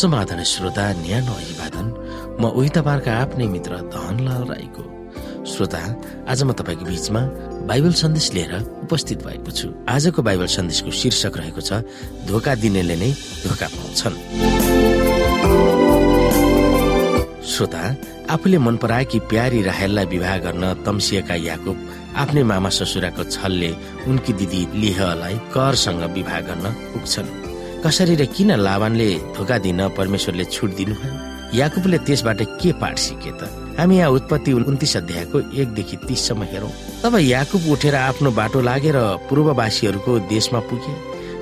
समाधान श्रोता न्यानो अभिवादन। म उही तपाईँहरूका आफ्नै मित्र धनलाल राईको। श्रोता आज म तपाईँको बीचमा बाइबल सन्देश लिएर उपस्थित भएको छु। आजको बाइबल सन्देशको शीर्षक रहेको छ धोका दिनेले नै धोका पाउँछन्। श्रोता आफूले मन पराएकी प्यारी राहेललाई विवाह गर्न तम्सिएका याकुब आफ्नै मामा ससुराको छलले उनकी दिदी लिहलाई करसँग विवाह गर्न पुग्छन्। कसरी र किन लाभानले धोका दिन परमेश्वरले छुट दिनुभयो? याकुबले त्यसबाट के पाठ सिके त? हामी यहाँ उत्पत्ति उन्तिस अध्यायको एकदेखि तिससम्म हेरौँ। तब याकुब उठेर आफ्नो बाटो लागेर पूर्ववासीहरूको देशमा पुगे।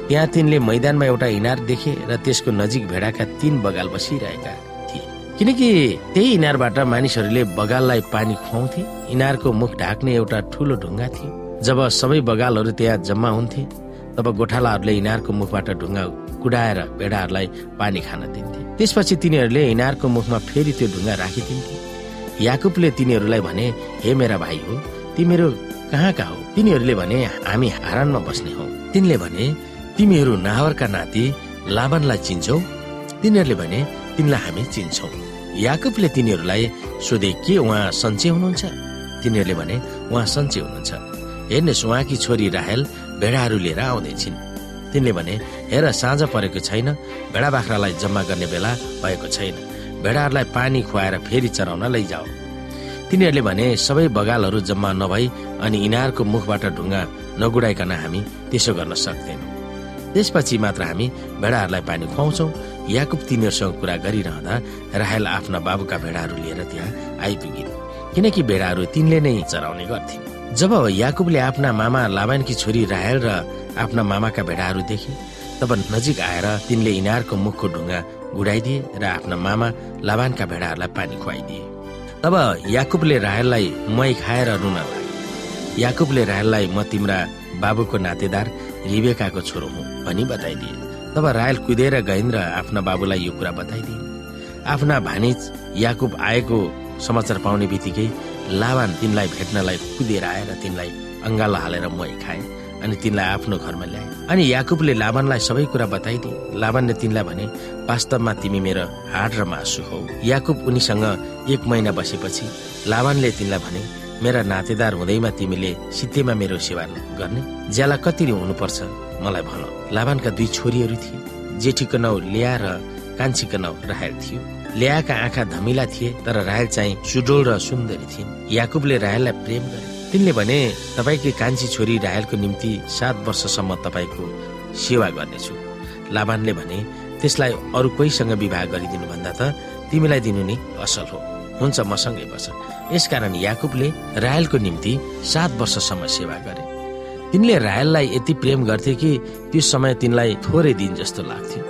त्यहाँ तिनले मैदानमा एउटा इनार देखे र त्यसको नजिक भेडाका तीन बगाल बसिरहेका थिए। किनकि त्यही इनारबाट मानिसहरूले बगाललाई पानी खुवाउँथे। इनारको मुख ढाक्ने एउटा ठुलो ढुङ्गा थियो। जब सबै बगालहरू त्यहाँ जम्मा हुन्थे तब गोठालाहरूले इनारको मुखबाट ढुङ्गा कुडाएर भेडाहरूलाई पानी खान दिन्थे। त्यसपछि तिनीहरूले इनारको मुखमा फेरि त्यो ढुङ्गा राखिदिन्थे। याकुबले तिनीहरूलाई भने हे मेरा भाइ हो तिमीहरू कहाँका हो? तिनीहरूले भने हामी हारानमा बस्ने हौ। तिनले भने तिमीहरू नाहरका नाति लाभनलाई चिन्छौ? तिनीहरूले भने तिनलाई हामी चिन्छौ। याकुबले तिनीहरूलाई सोधे के उहाँ सन्चै हुनुहुन्छ? तिनीहरूले भने उहाँ सन्चै हुनुहुन्छ। हेर्नुहोस् उहाँकी छोरी राहेल भेडाहरू लिएर आउँदैछिन् तिनले भने हेर साँझ परेको छैन। भेडा बाख्रालाई जम्मा गर्ने बेला भएको छैन। भेडाहरूलाई पानी खुवाएर फेरि चराउन लैजाऊ। तिनीहरूले भने सबै बगालहरू जम्मा नभई अनि इनारको मुखबाट ढुङ्गा नगुडाइकन हामी त्यसो गर्न सक्दैनौँ। त्यसपछि मात्र हामी भेडाहरूलाई पानी खुवाउँछौँ। याकुब तिनीहरूसँग कुरा गरिरहँदा राहेल आफ्ना बाबुका भेडाहरू लिएर त्यहाँ आइपुगिन्। किनकि भेडाहरू तिनले नै चराउने गर्थिन्। जब याकुबले आफ्ना मामा लाबानकी छोरी राहेल र आफ्ना मामाका भेडाहरू देखे तब नजिक आएर तिनले इनारको मुखको ढुङ्गा गुडाइदिए र आफ्ना मामा लाबानका भेडाहरूलाई पानी खुवाइदिए। तब याकुबले राहेललाई मै खाएर रुन लागे। याकुबले राहेललाई म तिम्रा बाबुको नातेदार रिबेकाको छोरो हुँ भनी बताइदिए। तब रायल कुदेर गइन् र आफ्ना बाबुलाई यो कुरा बताइदिए। आफ्ना भानिज याकुब आएको समाचार पाउने बित्तिकै लाभान तिनलाई भेट्नलाई कुदेर आएर तिनलाई अङ्गालो हालेर मै खाए अनि तिनलाई आफ्नो घरमा ल्याए। अनि याकुबले लाभानलाई सबै कुरा बताइदिए। लाभानले तिनलाई भने वास्तवमा तिमी मेरो हाड र मासु हौ। याकुब उनीसँग एक महिना बसेपछि लाभानले तिनलाई भने मेरा नातेदार हुँदैमा तिमीले सित्तैमा मेरो सेवा गर्ने। ज्याला कति हुनुपर्छ मलाई भन। लाभानका दुई छोरीहरू थिए। जेठीको नाउँ लिया र कान्छीको नाउँ राहेल थियो। ल्याका आँखा धमिला थिए तर राहेल चाहिँ सुडोल र सुन्दरी थिइन्। याकुबले राहेललाई प्रेम गरे। तिनले भने तपाईँकी कान्छी छोरी राहेलको निम्ति सात वर्षसम्म तपाईँको सेवा गर्नेछु। लाभानले भने त्यसलाई अरू कोहीसँग विवाह गरिदिनु भन्दा त तिमीलाई दिनु नि असल हो। हुन्छ मसँगै बस। यसकारण याकुबले रायलको निम्ति सात वर्षसम्म सेवा गरे। तिनले रायललाई यति प्रेम गर्थे कि त्यो समय तिनलाई थोरै दिन जस्तो लाग्थ्यो।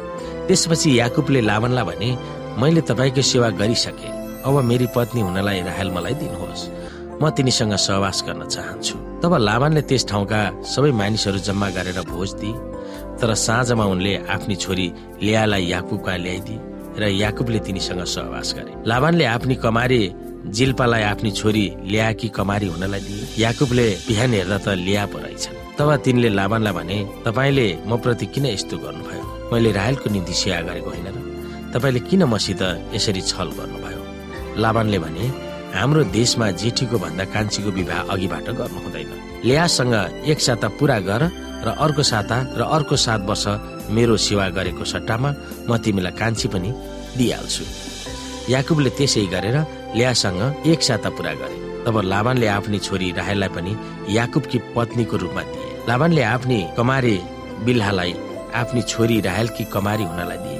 त्यसपछि याकुबले लावनलाई भने मैले तपाईँको सेवा गरिसके। अब मेरी पत्नी हुनलाई राहेल मलाई दिनुहोस्। म तिनीसँग सहवास गर्न चाहन्छु। तब लाभानले त्यस ठाउँका सबै मानिसहरू जम्मा गरेर भोज दिए तर साँझमा उनले आफ्नी छोरी लियालाई याकुबका ल्याइदिए र याकुबले तिनीसँग सहवास गरे। लाभानले आफ्नी कमारी जिल्पालाई आफ्नी छोरी ल्याकी कमारी हुनलाई दिए याकुबले बिहान हेर्दा त लिया पो रहेछन् तब तिनले लाभानलाई भने तपाईँले म प्रति किन यस्तो गर्नुभयो? मैले राहेलको निम्ति सेवा गरेको होइन र तपाईँले किन मसित यसरी छल गर्नुभयो? लाभानले भने हाम्रो देशमा जेठीको भन्दा कान्छीको विवाह अघिबाट गर्नु हुँदैन। ल्यासँग एक साता पुरा गर र अर्को साता र अर्को सात वर्ष मेरो सेवा गरेको सट्टामा म तिमीलाई कान्छी पनि दिइहाल्छु। याकुबले त्यसै गरेर ल्यासँग एक साता पुरा गरे। तब लाभानले आफ्नी छोरी राहेललाई पनि याकुबकी पत्नीको रूपमा दिए। लाभानले आफ्नी कमारे बिल्हालाई आफ्नी छोरी राहेलकी कमारी हुनलाई दिए।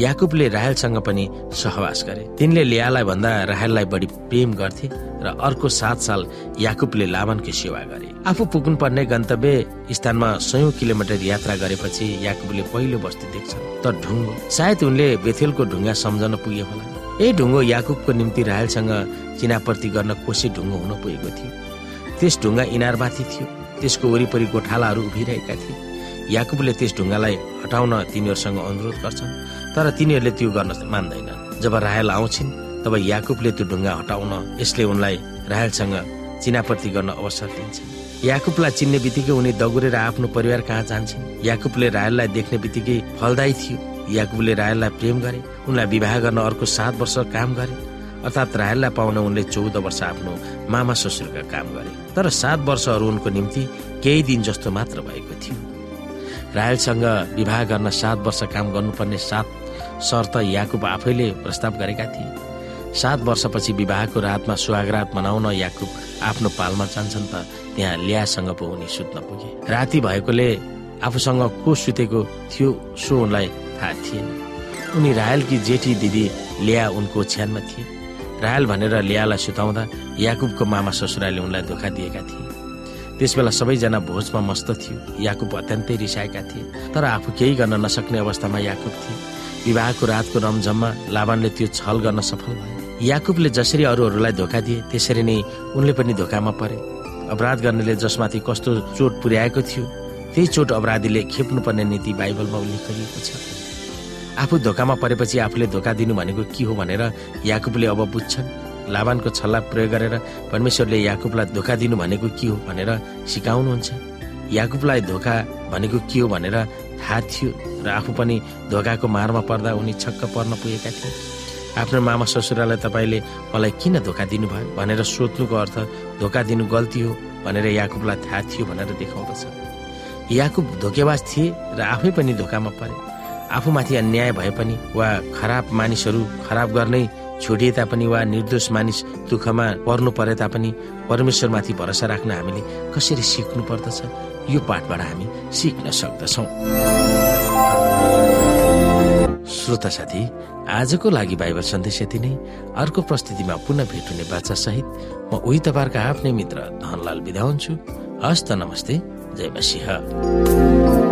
याकुबले राहेलसँग पनि सहवास गरे। तिनले लियालाई भन्दा राहेललाई बढी प्रेम गर्थे र अर्को सात साल याकुबले लाभनको सेवा गरे। आफू पुग्नु पर्ने गन्तव्य स्थानमा सयौं किलोमिटर यात्रा गरेपछि याकुबले पहिलो बस्ती देख्छ त ढुङ्गो। सायद उनले बेथेलको ढुङ्गा सम्झन पुगे होला। यही ढुङ्गो याकुबको निम्ति राहेलसँग चिनापर्ती गर्न कोसे ढुङ्गो हुन पुगेको थियो। त्यस ढुङ्गा इनारमाथि थियो। त्यसको वरिपरि गोठालाहरू उभिरहेका थिए। याकुबले त्यस ढुङ्गालाई हटाउन तिनीहरूसँग अनुरोध गर्छन्। तर तिनीहरूले त्यो गर्न मान्दैन। जब राहेल आउँछिन् तब याकुबले त्यो ढुङ्गा हटाउन यसले उनलाई राहेलसँग चिनापर्ती गर्न अवसर दिन्छ याकुबलाई चिन्ने बित्तिकै उनी दगुरेर आफ्नो परिवार कहाँ जान्छन्? याकुबले राहेललाई देख्ने बित्तिकै फलदाई थियो। याकुबले राहेललाई प्रेम गरे उनलाई विवाह गर्न अर्को सात वर्ष काम गरे। अर्थात् राहेललाई पाउन उनले चौध वर्ष आफ्नो मामा ससुरका काम गरे। तर सात वर्षहरू उनको निम्ति केही दिन जस्तो मात्र भएको थियो। राहेलसँग विवाह गर्न सात वर्ष काम गर्नुपर्ने सात शर्त याकुब आफैले प्रस्ताव गरेका थिए। सात वर्षपछि विवाहको रातमा सुहागरात मनाउन याकुब आफ्नो पालमा जान्छन् त त्यहाँ ल्यासँग पो उनी सुत्न पुगे। राति भएकोले आफूसँग को सुतेको थियो सो उनलाई थाहा थिएन। उनी रायलकी जेठी दिदी ल्या उनको ओछ्यानमा थिए। रायल भनेर ल्यालाई सुताउँदा याकुबको मामा ससुराले उनलाई धोका दिएका थिए। त्यसबेला सबैजना भोजमा मस्त थियो। याकुब अत्यन्तै रिसाएका थिए तर आफू केही गर्न नसक्ने अवस्थामा याकुब थिए। विवाहको रातको रमझममा लाभानले त्यो छल गर्न सफल भयो। याकुबले जसरी अरूहरूलाई धोका दिए त्यसरी नै उनले पनि धोकामा परे। अपराध गर्नेले जसमाथि कस्तो चोट पुर्याएको थियो त्यही चोट अपराधीले खेप्नुपर्ने नीति बाइबलमा उल्लेख गरिएको छ। आफू धोकामा परेपछि आफूले धोका दिनु भनेको के हो भनेर याकुबले अब बुझ्छन्। लाभानको छल्ला प्रयोग गरेर परमेश्वरले याकुबलाई धोका दिनु भनेको के हो भनेर सिकाउनुहुन्छ। याकुबलाई धोका भनेको के हो भनेर थाहा थियो र आफू पनि धोकाको मारमा पर्दा उनी छक्क पर्न पुगेका थिए। आफ्नो मामा ससुरालाई तपाईँले मलाई किन धोका दिनुभयो भनेर सोध्नुको अर्थ धोका दिनु गल्ती हो भनेर याकुबलाई थाहा थियो भनेर देखाउँदछ। याकुब धोकेबाज थिए र आफै पनि धोकामा परे। आफूमाथि अन्याय भए पनि वा खराब मानिसहरू खराब गर्नै छोडिए तापनि वा निर्दोष मानिस दुःखमा पर्नु परे तापनि परमेश्वरमाथि भरोसा राख्न हामीले कसरी सिक्नु पर्दछ? यो पाठबाट हामी सिक्न सक्दछौ। श्रोता साथी आजको लागि बाइबल सन्देश यति नै। अर्को प्रस्तुतिमा पुनः भेट हुने बाचा सहित म उही तपाईँहरूका आफ्नै मित्र धनलाल बिदा हुन्छु। हस्त नमस्ते जय मसिंह।